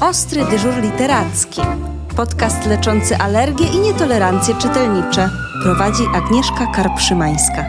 Ostry dyżur literacki. Podcast leczący alergie i nietolerancje czytelnicze. Prowadzi Agnieszka Karpszymańska.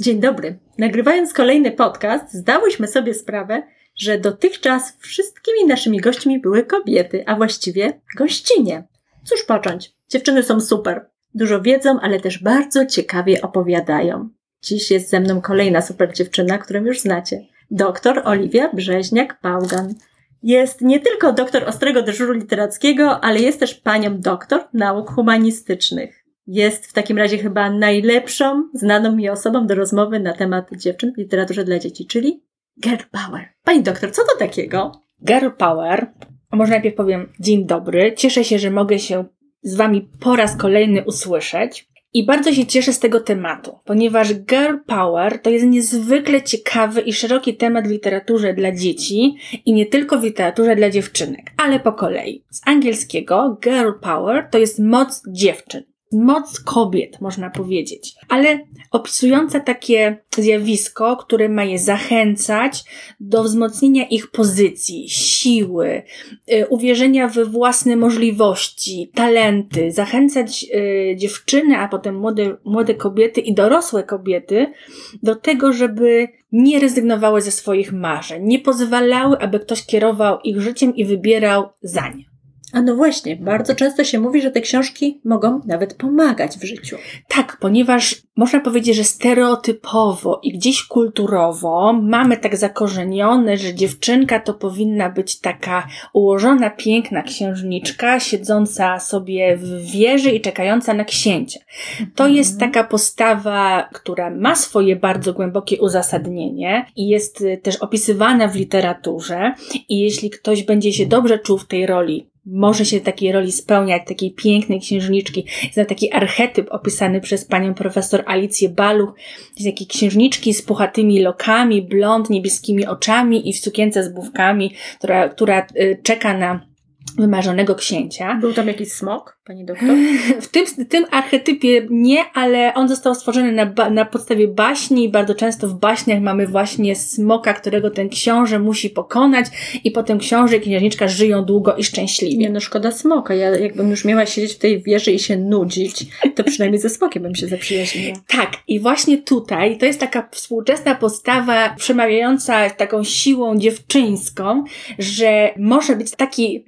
Dzień dobry. Nagrywając kolejny podcast, zdałyśmy sobie sprawę, że dotychczas wszystkimi naszymi gośćmi były kobiety, a właściwie gościnie. Cóż począć? Dziewczyny są super. Dużo wiedzą, ale też bardzo ciekawie opowiadają. Dziś jest ze mną kolejna super dziewczyna, którą już znacie. Doktor Oliwia Brzeźniak-Pałgan. Jest nie tylko doktor ostrego dyżuru literackiego, ale jest też panią doktor nauk humanistycznych. Jest w takim razie chyba najlepszą znaną mi osobą do rozmowy na temat dziewczyn w literaturze dla dzieci, czyli girl power. Pani doktor, co to takiego? Girl Power. Może najpierw powiem dzień dobry. Cieszę się, że mogę się z Wami po raz kolejny usłyszeć. I bardzo się cieszę z tego tematu, ponieważ girl power to jest niezwykle ciekawy i szeroki temat w literaturze dla dzieci i nie tylko w literaturze dla dziewczynek, ale po kolei. Z angielskiego girl power to jest moc dziewczyn moc kobiet, można powiedzieć, ale opisująca takie zjawisko, które ma je zachęcać do wzmocnienia ich pozycji, siły, y, uwierzenia we własne możliwości, talenty, zachęcać y, dziewczyny, a potem młode, młode kobiety i dorosłe kobiety do tego, żeby nie rezygnowały ze swoich marzeń, nie pozwalały, aby ktoś kierował ich życiem i wybierał za nie. A no właśnie, bardzo często się mówi, że te książki mogą nawet pomagać w życiu. Tak, ponieważ można powiedzieć, że stereotypowo i gdzieś kulturowo mamy tak zakorzenione, że dziewczynka to powinna być taka ułożona, piękna księżniczka, siedząca sobie w wieży i czekająca na księcia. To mhm. jest taka postawa, która ma swoje bardzo głębokie uzasadnienie i jest y, też opisywana w literaturze. I jeśli ktoś będzie się dobrze czuł w tej roli, może się takiej roli spełniać, takiej pięknej księżniczki. Jest taki archetyp opisany przez panią profesor Alicję Baluch. Jest takiej księżniczki z puchatymi lokami, blond, niebieskimi oczami i w sukience z bówkami, która, która y, czeka na wymarzonego księcia. Był tam jakiś smok, pani doktor? W tym, tym archetypie nie, ale on został stworzony na, na podstawie baśni. Bardzo często w baśniach mamy właśnie smoka, którego ten książę musi pokonać i potem książę i księżniczka żyją długo i szczęśliwie. Nie, no szkoda smoka. Ja jakbym już miała siedzieć w tej wieży i się nudzić, to przynajmniej ze smokiem bym się zaprzyjaźniła. Tak. I właśnie tutaj to jest taka współczesna postawa przemawiająca taką siłą dziewczyńską, że może być taki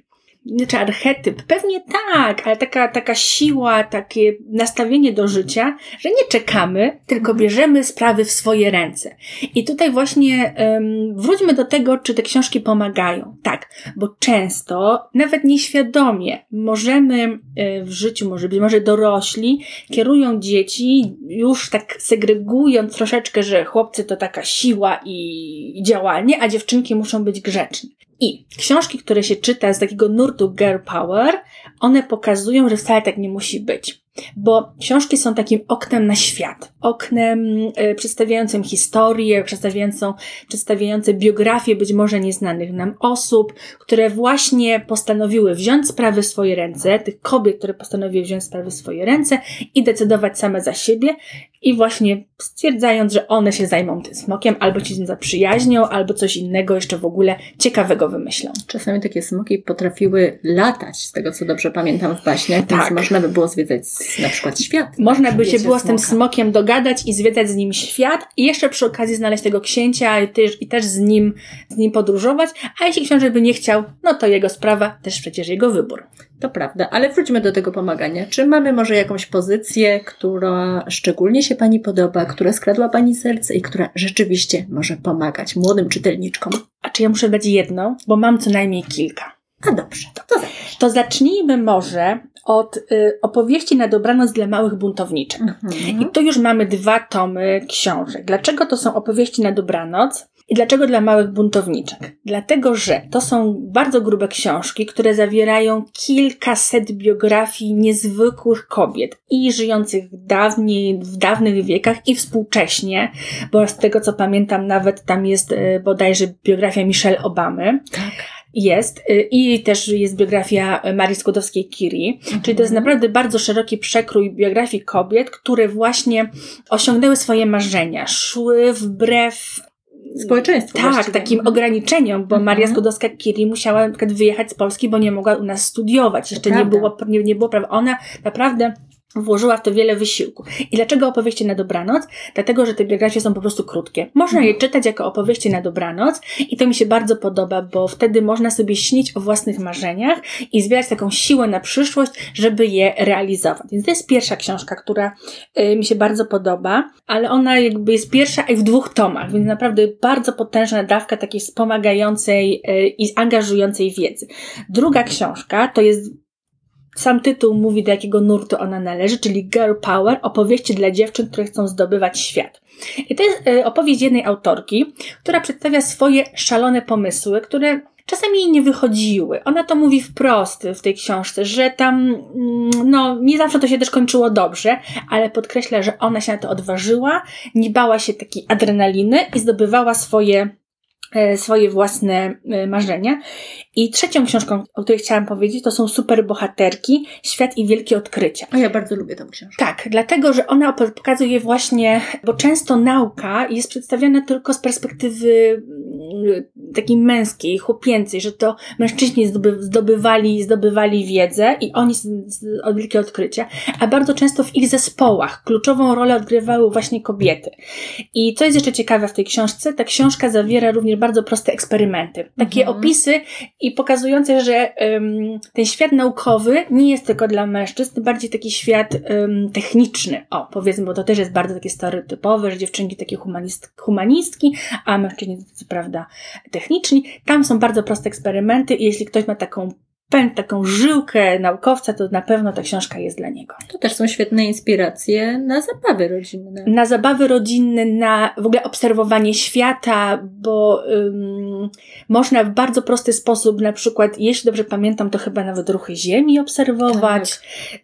znaczy archetyp, pewnie tak, ale taka, taka siła, takie nastawienie do życia, że nie czekamy, tylko mhm. bierzemy sprawy w swoje ręce. I tutaj właśnie um, wróćmy do tego, czy te książki pomagają. Tak, bo często, nawet nieświadomie, możemy e, w życiu, może być może dorośli, kierują dzieci już tak segregując troszeczkę, że chłopcy to taka siła i, i działanie, a dziewczynki muszą być grzeczne. I książki, które się czyta z takiego nurtu girl power, one pokazują, że wcale tak nie musi być bo książki są takim oknem na świat, oknem y, przedstawiającym historię, przedstawiającą, przedstawiające biografię być może nieznanych nam osób, które właśnie postanowiły wziąć sprawy w swoje ręce, tych kobiet, które postanowiły wziąć sprawy w swoje ręce i decydować same za siebie i właśnie stwierdzając, że one się zajmą tym smokiem, albo się z nim zaprzyjaźnią, albo coś innego jeszcze w ogóle ciekawego wymyślą. Czasami takie smoki potrafiły latać, z tego co dobrze pamiętam w baśniach, tak. więc można by było zwiedzać na przykład świat. Można by się było z tym smokiem dogadać i zwiedzać z nim świat i jeszcze przy okazji znaleźć tego księcia i też, i też z, nim, z nim podróżować, a jeśli książę by nie chciał, no to jego sprawa, też przecież jego wybór. To prawda, ale wróćmy do tego pomagania. Czy mamy może jakąś pozycję, która szczególnie się Pani podoba, która skradła Pani serce i która rzeczywiście może pomagać młodym czytelniczkom? A czy ja muszę dać jedno? Bo mam co najmniej kilka. A dobrze, to, to, to zacznijmy może od y, opowieści na dobranoc dla małych buntowniczek. Mhm. I tu już mamy dwa tomy książek. Dlaczego to są opowieści na dobranoc? I dlaczego dla małych buntowniczek? Dlatego, że to są bardzo grube książki, które zawierają kilkaset biografii niezwykłych kobiet i żyjących dawniej, w dawnych wiekach i współcześnie, bo z tego co pamiętam nawet tam jest y, bodajże biografia Michelle Obamy. Tak jest y, i też jest biografia Marii Skłodowskiej-Curie, mhm. czyli to jest naprawdę bardzo szeroki przekrój biografii kobiet, które właśnie osiągnęły swoje marzenia, szły wbrew Społeczeństwu Tak, właściwie. takim Mhm. ograniczeniom, bo Mhm. Maria Skłodowska-Curie musiała na przykład wyjechać z Polski, bo nie mogła u nas studiować. Jeszcze nie było, nie, nie było prawa. Ona naprawdę włożyła w to wiele wysiłku. I dlaczego opowieści na dobranoc? Dlatego, że te biografie są po prostu krótkie. Można je czytać jako opowieści na dobranoc i to mi się bardzo podoba, bo wtedy można sobie śnić o własnych marzeniach i zbierać taką siłę na przyszłość, żeby je realizować. Więc to jest pierwsza książka, która y, mi się bardzo podoba, ale ona jakby jest pierwsza i w dwóch tomach, więc naprawdę bardzo potężna dawka takiej wspomagającej y, i angażującej wiedzy. Druga książka to jest sam tytuł mówi, do jakiego nurtu ona należy, czyli Girl Power, opowieści dla dziewczyn, które chcą zdobywać świat. I to jest y, opowieść jednej autorki, która przedstawia swoje szalone pomysły, które czasami jej nie wychodziły. Ona to mówi wprost w tej książce, że tam, mm, no, nie zawsze to się też kończyło dobrze, ale podkreśla, że ona się na to odważyła, nie bała się takiej adrenaliny i zdobywała swoje e, swoje własne e, marzenia. I trzecią książką, o której chciałam powiedzieć, to są superbohaterki, Świat i wielkie odkrycia. A ja bardzo lubię tę książkę. Tak, dlatego, że ona pokazuje właśnie, bo często nauka jest przedstawiana tylko z perspektywy mm, takiej męskiej, chłopięcej, że to mężczyźni zdoby, zdobywali, zdobywali wiedzę i oni od wielkie odkrycia, a bardzo często w ich zespołach kluczową rolę odgrywały właśnie kobiety. I co jest jeszcze ciekawe w tej książce, ta książka zawiera również bardzo proste eksperymenty. Takie Mhm. opisy i pokazujące, że ym, ten świat naukowy nie jest tylko dla mężczyzn, bardziej taki świat ym, techniczny. O, powiedzmy, bo to też jest bardzo takie stereotypowe, że dziewczynki takie humanist, humanistki, a mężczyźni co prawda techniczni. Tam są bardzo proste eksperymenty i jeśli ktoś ma taką pęd, taką żyłkę naukowca, to na pewno ta książka jest dla niego. To też są świetne inspiracje na zabawy rodzinne. Na zabawy rodzinne, na w ogóle obserwowanie świata, bo ym, można w bardzo prosty sposób, na przykład, jeśli dobrze pamiętam, to chyba nawet ruchy ziemi obserwować.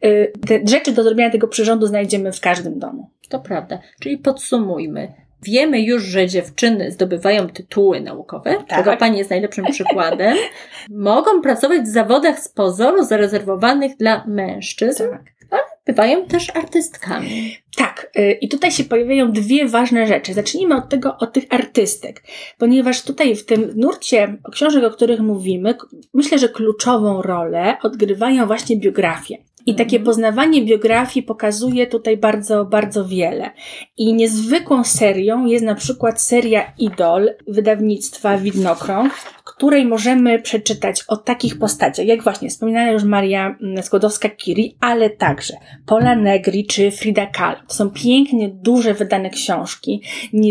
Y, te rzeczy do zrobienia tego przyrządu znajdziemy w każdym domu. To prawda. Czyli podsumujmy. Wiemy już, że dziewczyny zdobywają tytuły naukowe, Tak. czego Pani jest najlepszym przykładem. Mogą pracować w zawodach z pozoru zarezerwowanych dla mężczyzn, Tak. bywają też artystkami. Tak, y, i tutaj się pojawiają dwie ważne rzeczy. Zacznijmy od tego, od tych artystek, ponieważ tutaj w tym nurcie książek, o których mówimy, myślę, że kluczową rolę odgrywają właśnie biografie. I takie Mhm. poznawanie biografii pokazuje tutaj bardzo, bardzo wiele. I niezwykłą serią jest na przykład seria Idol wydawnictwa Widnokrąg, w której możemy przeczytać o takich postaciach, jak właśnie wspominana już Maria mm, Skłodowska-Curie, ale także Pola Negri czy Frida Kahlo. To są pięknie, duże wydane książki,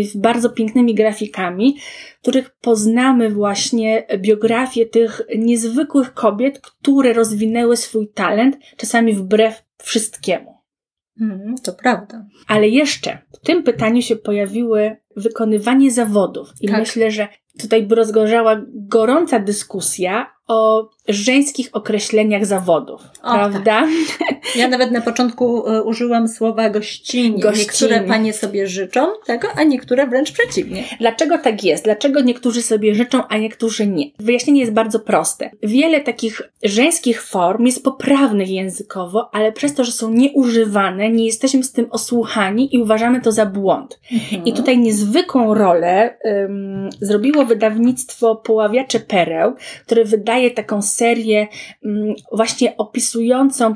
z bardzo pięknymi grafikami, których poznamy właśnie biografię tych niezwykłych kobiet, które rozwinęły swój talent, czasami wbrew wszystkiemu. Mhm, to prawda. Ale jeszcze w tym pytaniu się pojawiły wykonywanie zawodów. I Tak. myślę, że tutaj by rozgorzała gorąca dyskusja o żeńskich określeniach zawodów. O, prawda? Ja nawet na początku e, użyłam słowa gościnie. Gościnie. Niektóre panie sobie życzą tego, a niektóre wręcz przeciwnie. Dlaczego tak jest? Dlaczego niektórzy sobie życzą, a niektórzy nie? Wyjaśnienie jest bardzo proste. Wiele takich żeńskich form jest poprawnych językowo, ale przez to, że są nieużywane, nie jesteśmy z tym osłuchani i uważamy to za błąd. Mhm. I tutaj niezwykłą rolę zrobiło wydawnictwo Poławiacze Pereł, które wydaje taką serię właśnie opisującą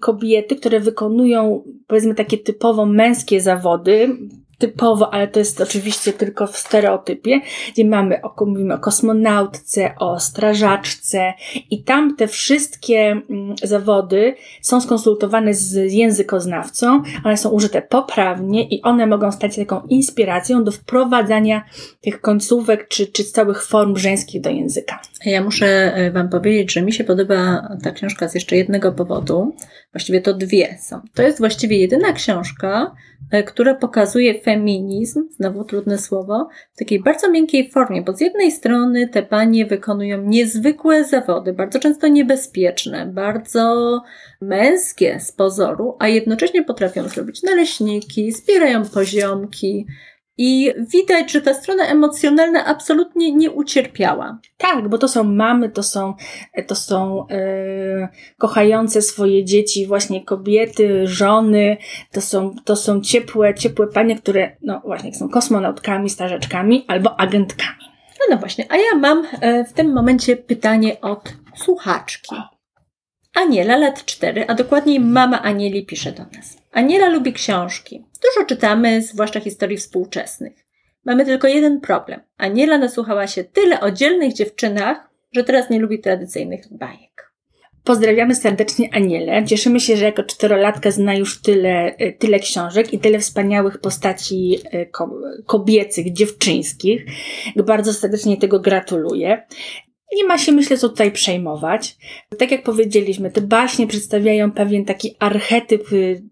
kobiety, które wykonują powiedzmy takie typowo męskie zawody. Typowo, ale to jest oczywiście tylko w stereotypie, gdzie mamy, o, mówimy o kosmonautce, o strażaczce i tam te wszystkie mm, zawody są skonsultowane z językoznawcą, one są użyte poprawnie i one mogą stać się taką inspiracją do wprowadzania tych końcówek czy, czy całych form żeńskich do języka. Ja muszę e, Wam powiedzieć, że mi się podoba ta książka z jeszcze jednego powodu. Właściwie to dwie są. To jest właściwie jedyna książka, e, która pokazuje feminizm, znowu trudne słowo, w takiej bardzo miękkiej formie, bo z jednej strony te panie wykonują niezwykłe zawody, bardzo często niebezpieczne, bardzo męskie z pozoru, a jednocześnie potrafią zrobić naleśniki, zbierają poziomki, i widać, że ta strona emocjonalna absolutnie nie ucierpiała. Tak, bo to są mamy, to są, to są e, kochające swoje dzieci właśnie kobiety, żony, to są, to są ciepłe, ciepłe panie, które no właśnie są kosmonautkami, starzeczkami albo agentkami. No, no właśnie, a ja mam e, w tym momencie pytanie od słuchaczki. Aniela, lat 4, a dokładniej mama Anieli pisze do nas. Aniela lubi książki. Dużo czytamy, zwłaszcza historii współczesnych. Mamy tylko jeden problem. Aniela nasłuchała się tyle o dzielnych dziewczynach, że teraz nie lubi tradycyjnych bajek. Pozdrawiamy serdecznie Anielę. Cieszymy się, że jako czterolatka zna już tyle, e, tyle książek i tyle wspaniałych postaci ko- kobiecych, dziewczyńskich. Bardzo serdecznie tego gratuluję. Nie ma się, myślę, co tutaj przejmować. Tak jak powiedzieliśmy, te baśnie przedstawiają pewien taki archetyp y,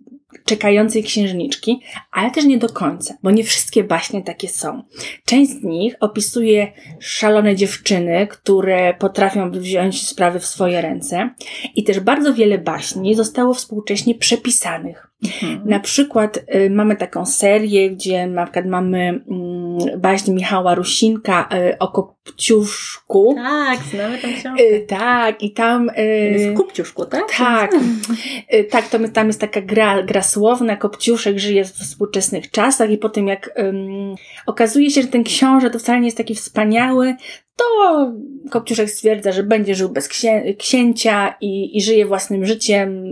czekającej księżniczki, ale też nie do końca, bo nie wszystkie baśnie takie są. Część z nich opisuje szalone dziewczyny, które potrafią wziąć sprawy w swoje ręce i też bardzo wiele baśni zostało współcześnie przepisanych. Na przykład y, mamy taką serię, gdzie na przykład mamy mm, baśń Michała Rusinka y, o Kopciuszku. Tak, znamy tę książkę. Y, tak, i tam... Y, W Kupciuszku, tak? tak, Y, tak, to my- tam jest taka gra, gra słowna, Kopciuszek żyje w współczesnych czasach i po tym jak okazuje się, że ten książę to wcale nie jest taki wspaniały, to Kopciuszek stwierdza, że będzie żył bez księ- księcia i, i żyje własnym życiem,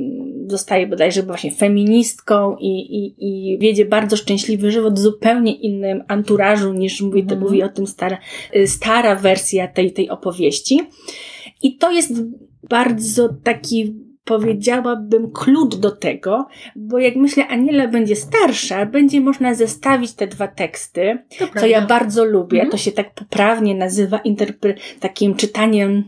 zostaje bodajże właśnie feministką i, i, i wiedzie bardzo szczęśliwy żywot w zupełnie innym anturażu niż mówi, Mhm. mówi o tym stara, y, stara wersja tej, tej opowieści. I to jest bardzo taki, powiedziałabym, klucz do tego, bo jak myślę, Aniela będzie starsza, będzie można zestawić te dwa teksty, To co ja prawda. bardzo lubię. Mhm. To się tak poprawnie nazywa interpre- takim czytaniem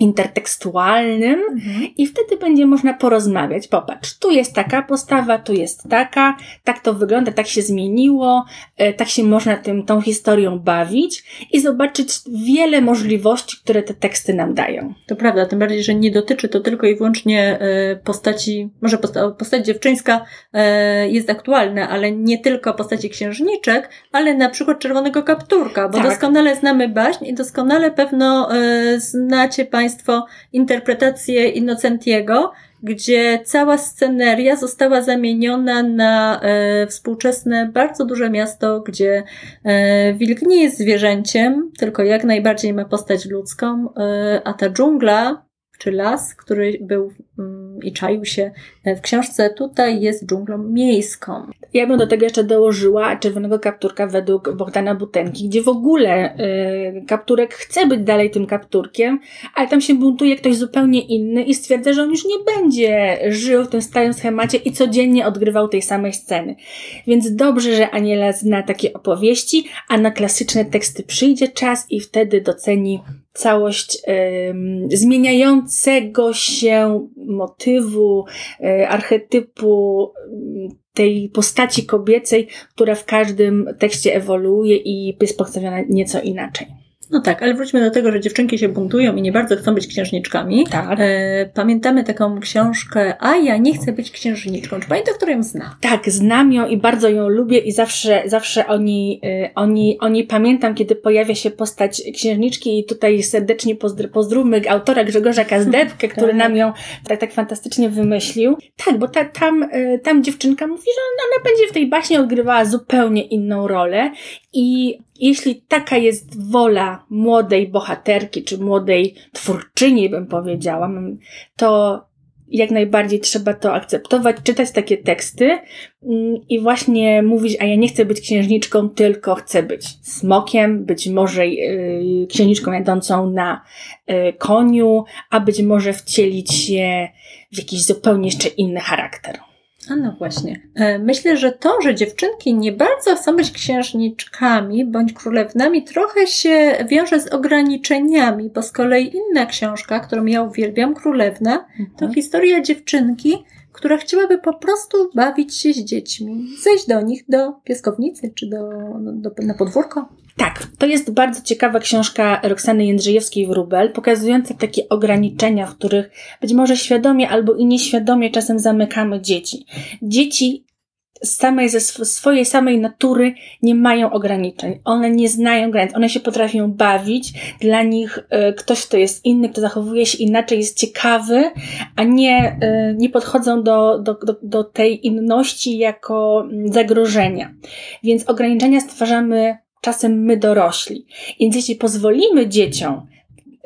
intertekstualnym Mhm. i wtedy będzie można porozmawiać. Popatrz, tu jest taka postawa, tu jest taka, tak to wygląda, tak się zmieniło, e, tak się można tym, tą historią bawić i zobaczyć wiele możliwości, które te teksty nam dają. To prawda, tym bardziej, że nie dotyczy to tylko i wyłącznie e, postaci, może posta- postać dziewczyńska e, jest aktualna, ale nie tylko postaci księżniczek, ale na przykład Czerwonego Kapturka, bo Tak. doskonale znamy baśń i doskonale pewno znacie Państwo interpretację Innocentiego, gdzie cała sceneria została zamieniona na e, współczesne, bardzo duże miasto, gdzie e, wilk nie jest zwierzęciem, tylko jak najbardziej ma postać ludzką, e, a ta dżungla, czy las, który był mm, i czaił się e, w książce, tutaj jest dżunglą miejską. Ja bym do tego jeszcze dołożyła Czerwonego Kapturka według Bogdana Butenki, gdzie w ogóle y, Kapturek chce być dalej tym Kapturkiem, ale tam się buntuje ktoś zupełnie inny i stwierdza, że on już nie będzie żył w tym stałym schemacie i codziennie odgrywał tej samej sceny. Więc dobrze, że Aniela zna takie opowieści, a na klasyczne teksty przyjdzie czas i wtedy doceni całość zmieniającego się motywu, y, archetypu y, tej postaci kobiecej, która w każdym tekście ewoluuje i jest postawiona nieco inaczej. No tak, ale wróćmy do tego, że dziewczynki się buntują i nie bardzo chcą być księżniczkami. Tak. E, pamiętamy taką książkę A ja nie chcę być księżniczką. Czy pamięta, którą ją zna? Tak, znam ją i bardzo ją lubię i zawsze, zawsze oni, y, oni, oni pamiętam, kiedy pojawia się postać księżniczki i tutaj serdecznie pozdr- pozdrówmy autora Grzegorza Kazdebkę, który Tak. nam ją tak, tak fantastycznie wymyślił. Tak, bo ta, tam, y, tam dziewczynka mówi, że ona, ona będzie w tej baśni odgrywała zupełnie inną rolę i jeśli taka jest wola młodej bohaterki, czy młodej twórczyni, bym powiedziała, to jak najbardziej trzeba to akceptować, czytać takie teksty mm, i właśnie mówić, a ja nie chcę być księżniczką, tylko chcę być smokiem, być może yy, księżniczką jadącą na yy, koniu, a być może wcielić się w jakiś zupełnie jeszcze inny charakter. A no właśnie. E, Myślę, że to, że dziewczynki nie bardzo chcą być księżniczkami bądź królewnami, trochę się wiąże z ograniczeniami, bo z kolei inna książka, którą ja uwielbiam, Królewna, to historia dziewczynki, która chciałaby po prostu bawić się z dziećmi, zejść do nich, do pieskownicy czy do, do, na podwórko. Tak, to jest bardzo ciekawa książka Roxany Jędrzejewskiej-Wróbel, pokazująca takie ograniczenia, w których być może świadomie albo i nieświadomie czasem zamykamy dzieci. Dzieci samej ze sw- swojej samej natury nie mają ograniczeń. One nie znają granic. One się potrafią bawić. Dla nich y, ktoś, kto jest inny, kto zachowuje się inaczej, jest ciekawy, a nie, y, nie podchodzą do, do, do, do tej inności jako mm, zagrożenia. Więc ograniczenia stwarzamy czasem my dorośli. Więc jeśli pozwolimy dzieciom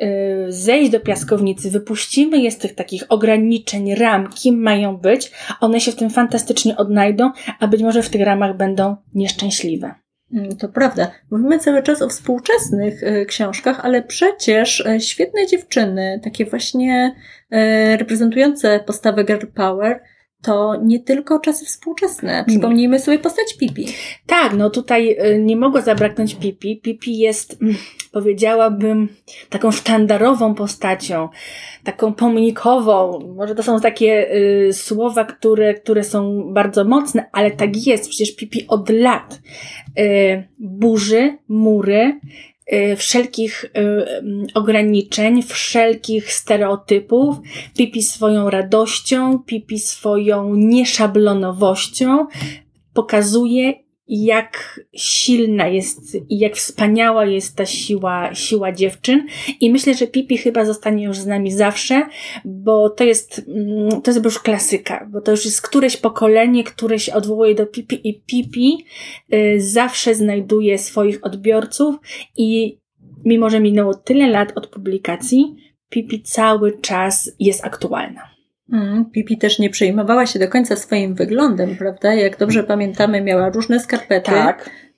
y, zejść do piaskownicy, wypuścimy je z tych takich ograniczeń, ram, kim mają być, one się w tym fantastycznie odnajdą, a być może w tych ramach będą nieszczęśliwe. Mm, To prawda. Mówimy cały czas o współczesnych e, książkach, ale przecież e, świetne dziewczyny, takie właśnie reprezentujące postawę girl power, to nie tylko czasy współczesne. Przypomnijmy sobie postać Pipi. Tak, no tutaj y, nie mogło zabraknąć Pipi. Pipi jest, mm, powiedziałabym, taką sztandarową postacią, taką pomnikową. Może to są takie y, słowa, które, które są bardzo mocne, ale tak jest. Przecież Pipi od lat y, burzy mury, wszelkich y, mm, ograniczeń, wszelkich stereotypów, Pipi swoją radością, Pipi swoją nieszablonowością pokazuje, jak silna jest i jak wspaniała jest ta siła, siła dziewczyn. I myślę, że Pipi chyba zostanie już z nami zawsze, bo to jest, mm, to jest już klasyka, bo to już jest któreś pokolenie, które się odwołuje do Pipi i Pipi y, zawsze znajduje swoich odbiorców i mimo, że minęło tyle lat od publikacji, Pipi cały czas jest aktualna. Mm, Pipi też nie przejmowała się do końca swoim wyglądem, prawda? Jak dobrze pamiętamy, miała różne skarpety,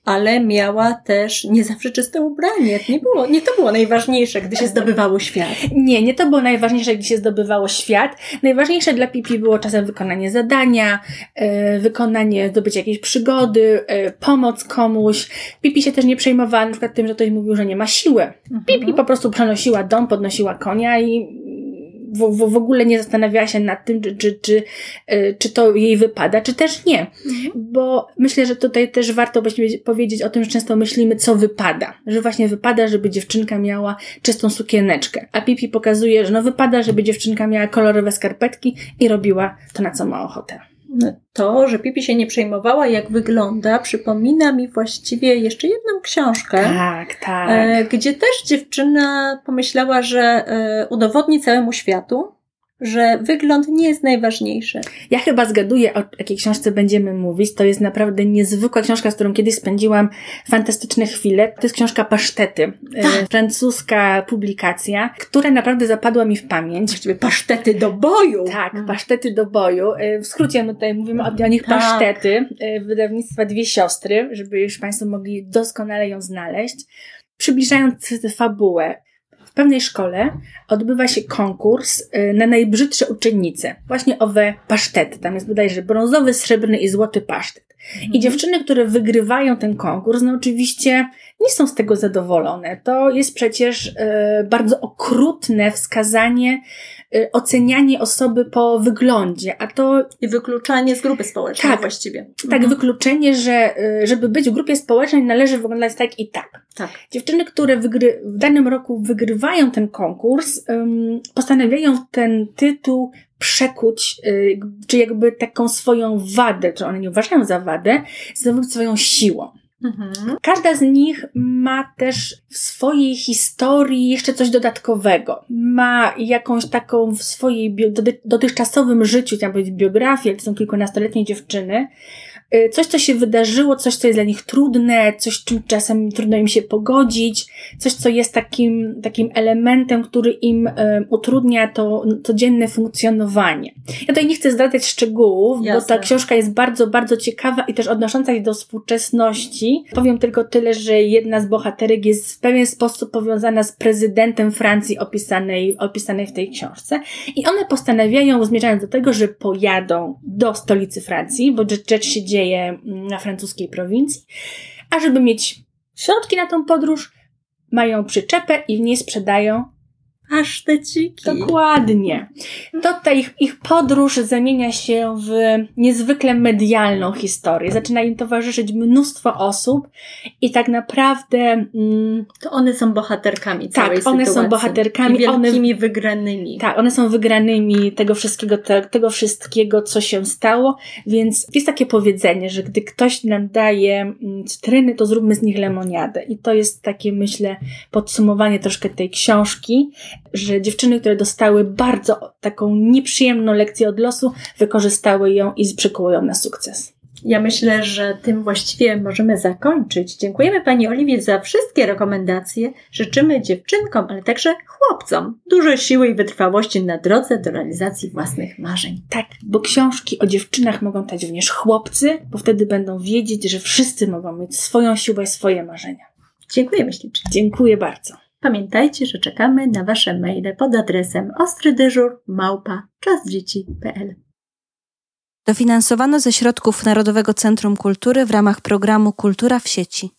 ale miała też nie zawsze czyste ubranie. Nie, było, nie to było najważniejsze, gdy się zdobywało świat. Nie, nie to było najważniejsze, gdy się zdobywało świat. Najważniejsze dla Pipi było czasem wykonanie zadania, e, wykonanie, zdobycie jakiejś przygody, e, pomoc komuś. Pipi się też nie przejmowała na przykład tym, że ktoś mówił, że nie ma siły. Pipi po prostu przenosiła dom, podnosiła konia i w, w, w ogóle nie zastanawiała się nad tym, czy, czy, czy, e, czy to jej wypada, czy też nie. Bo myślę, że tutaj też warto powiedzieć o tym, że często myślimy, co wypada. Że właśnie wypada, żeby dziewczynka miała czystą sukieneczkę. A Pipi pokazuje, że no wypada, żeby dziewczynka miała kolorowe skarpetki i robiła to, na co ma ochotę. To, że Pipi się nie przejmowała, jak wygląda, przypomina mi właściwie jeszcze jedną książkę. Tak, tak. E, gdzie też dziewczyna pomyślała, że e, udowodni całemu światu, że wygląd nie jest najważniejszy. Ja chyba zgaduję, o jakiej książce będziemy mówić. To jest naprawdę niezwykła książka, z którą kiedyś spędziłam fantastyczne chwile. To jest książka Pasztety. E, Tak. francuska publikacja, która naprawdę zapadła mi w pamięć. Właściwie pasztety do boju. Tak, pasztety do boju. E, W skrócie my tutaj mówimy o, o nich Tak. pasztety e, wydawnictwa Dwie Siostry, żeby już Państwo mogli doskonale ją znaleźć. Przybliżając fabułę, pewnej szkole odbywa się konkurs e, na najbrzydsze uczennice. Właśnie owe pasztety. Tam jest bodajże brązowy, srebrny i złoty pasztet. I dziewczyny, które wygrywają ten konkurs, no oczywiście nie są z tego zadowolone. To jest przecież e, bardzo okrutne wskazanie, ocenianie osoby po wyglądzie, a to I wykluczanie z grupy społecznej Tak. właściwie. tak Mhm. wykluczenie, że e, żeby być w grupie społecznej należy wyglądać tak i tak. Tak. Dziewczyny, które wygry- w danym roku wygrywają ten konkurs, postanawiają ten tytuł przekuć, y, czy jakby taką swoją wadę, czy one nie uważają za wadę, zdobyć swoją siłą. Mhm. Każda z nich ma też w swojej historii jeszcze coś dodatkowego. Ma jakąś taką w swojej dotychczasowym życiu, chciałam powiedzieć biografię, to są kilkunastoletnie dziewczyny, coś, co się wydarzyło, coś, co jest dla nich trudne, coś, czym czasem trudno im się pogodzić, coś, co jest takim, takim elementem, który im y, utrudnia to codzienne funkcjonowanie. Ja tutaj nie chcę zdradzać szczegółów, bo Jasne. ta książka jest bardzo, bardzo ciekawa i też odnosząca się do współczesności. Powiem tylko tyle, że jedna z bohaterek jest w pewien sposób powiązana z prezydentem Francji opisanej, opisanej w tej książce. I one postanawiają, zmierzając do tego, że pojadą do stolicy Francji, bo rzecz się dzieje mm, na francuskiej prowincji, a żeby mieć środki na tą podróż, mają przyczepę i w niej sprzedają Paszteciki. Dokładnie. To ta ich, ich podróż zamienia się w niezwykle medialną historię. Zaczyna im towarzyszyć mnóstwo osób i tak naprawdę mm, To one są bohaterkami Tak, całej one są bohaterkami, I one- wielkimi wygranymi. tak, one są wygranymi tego wszystkiego, te, tego wszystkiego, co się stało, więc jest takie powiedzenie, że gdy ktoś nam daje mm, cytryny, to zróbmy z nich lemoniadę. I to jest takie, myślę, podsumowanie troszkę tej książki, że dziewczyny, które dostały bardzo taką nieprzyjemną lekcję od losu, wykorzystały ją i przykuły ją na sukces. Ja myślę, że tym właściwie możemy zakończyć. Dziękujemy Pani Oliwie za wszystkie rekomendacje. Życzymy dziewczynkom, ale także chłopcom dużo siły i wytrwałości na drodze do realizacji własnych marzeń. Tak, bo książki o dziewczynach mogą czytać również chłopcy, bo wtedy będą wiedzieć, że wszyscy mogą mieć swoją siłę i swoje marzenia. Dziękujemy ślicznie. Dziękuję bardzo. Pamiętajcie, że czekamy na Wasze maile pod adresem ostrydyżur małpa czasdzieci.pl. Dofinansowano ze środków Narodowego Centrum Kultury w ramach programu Kultura w sieci.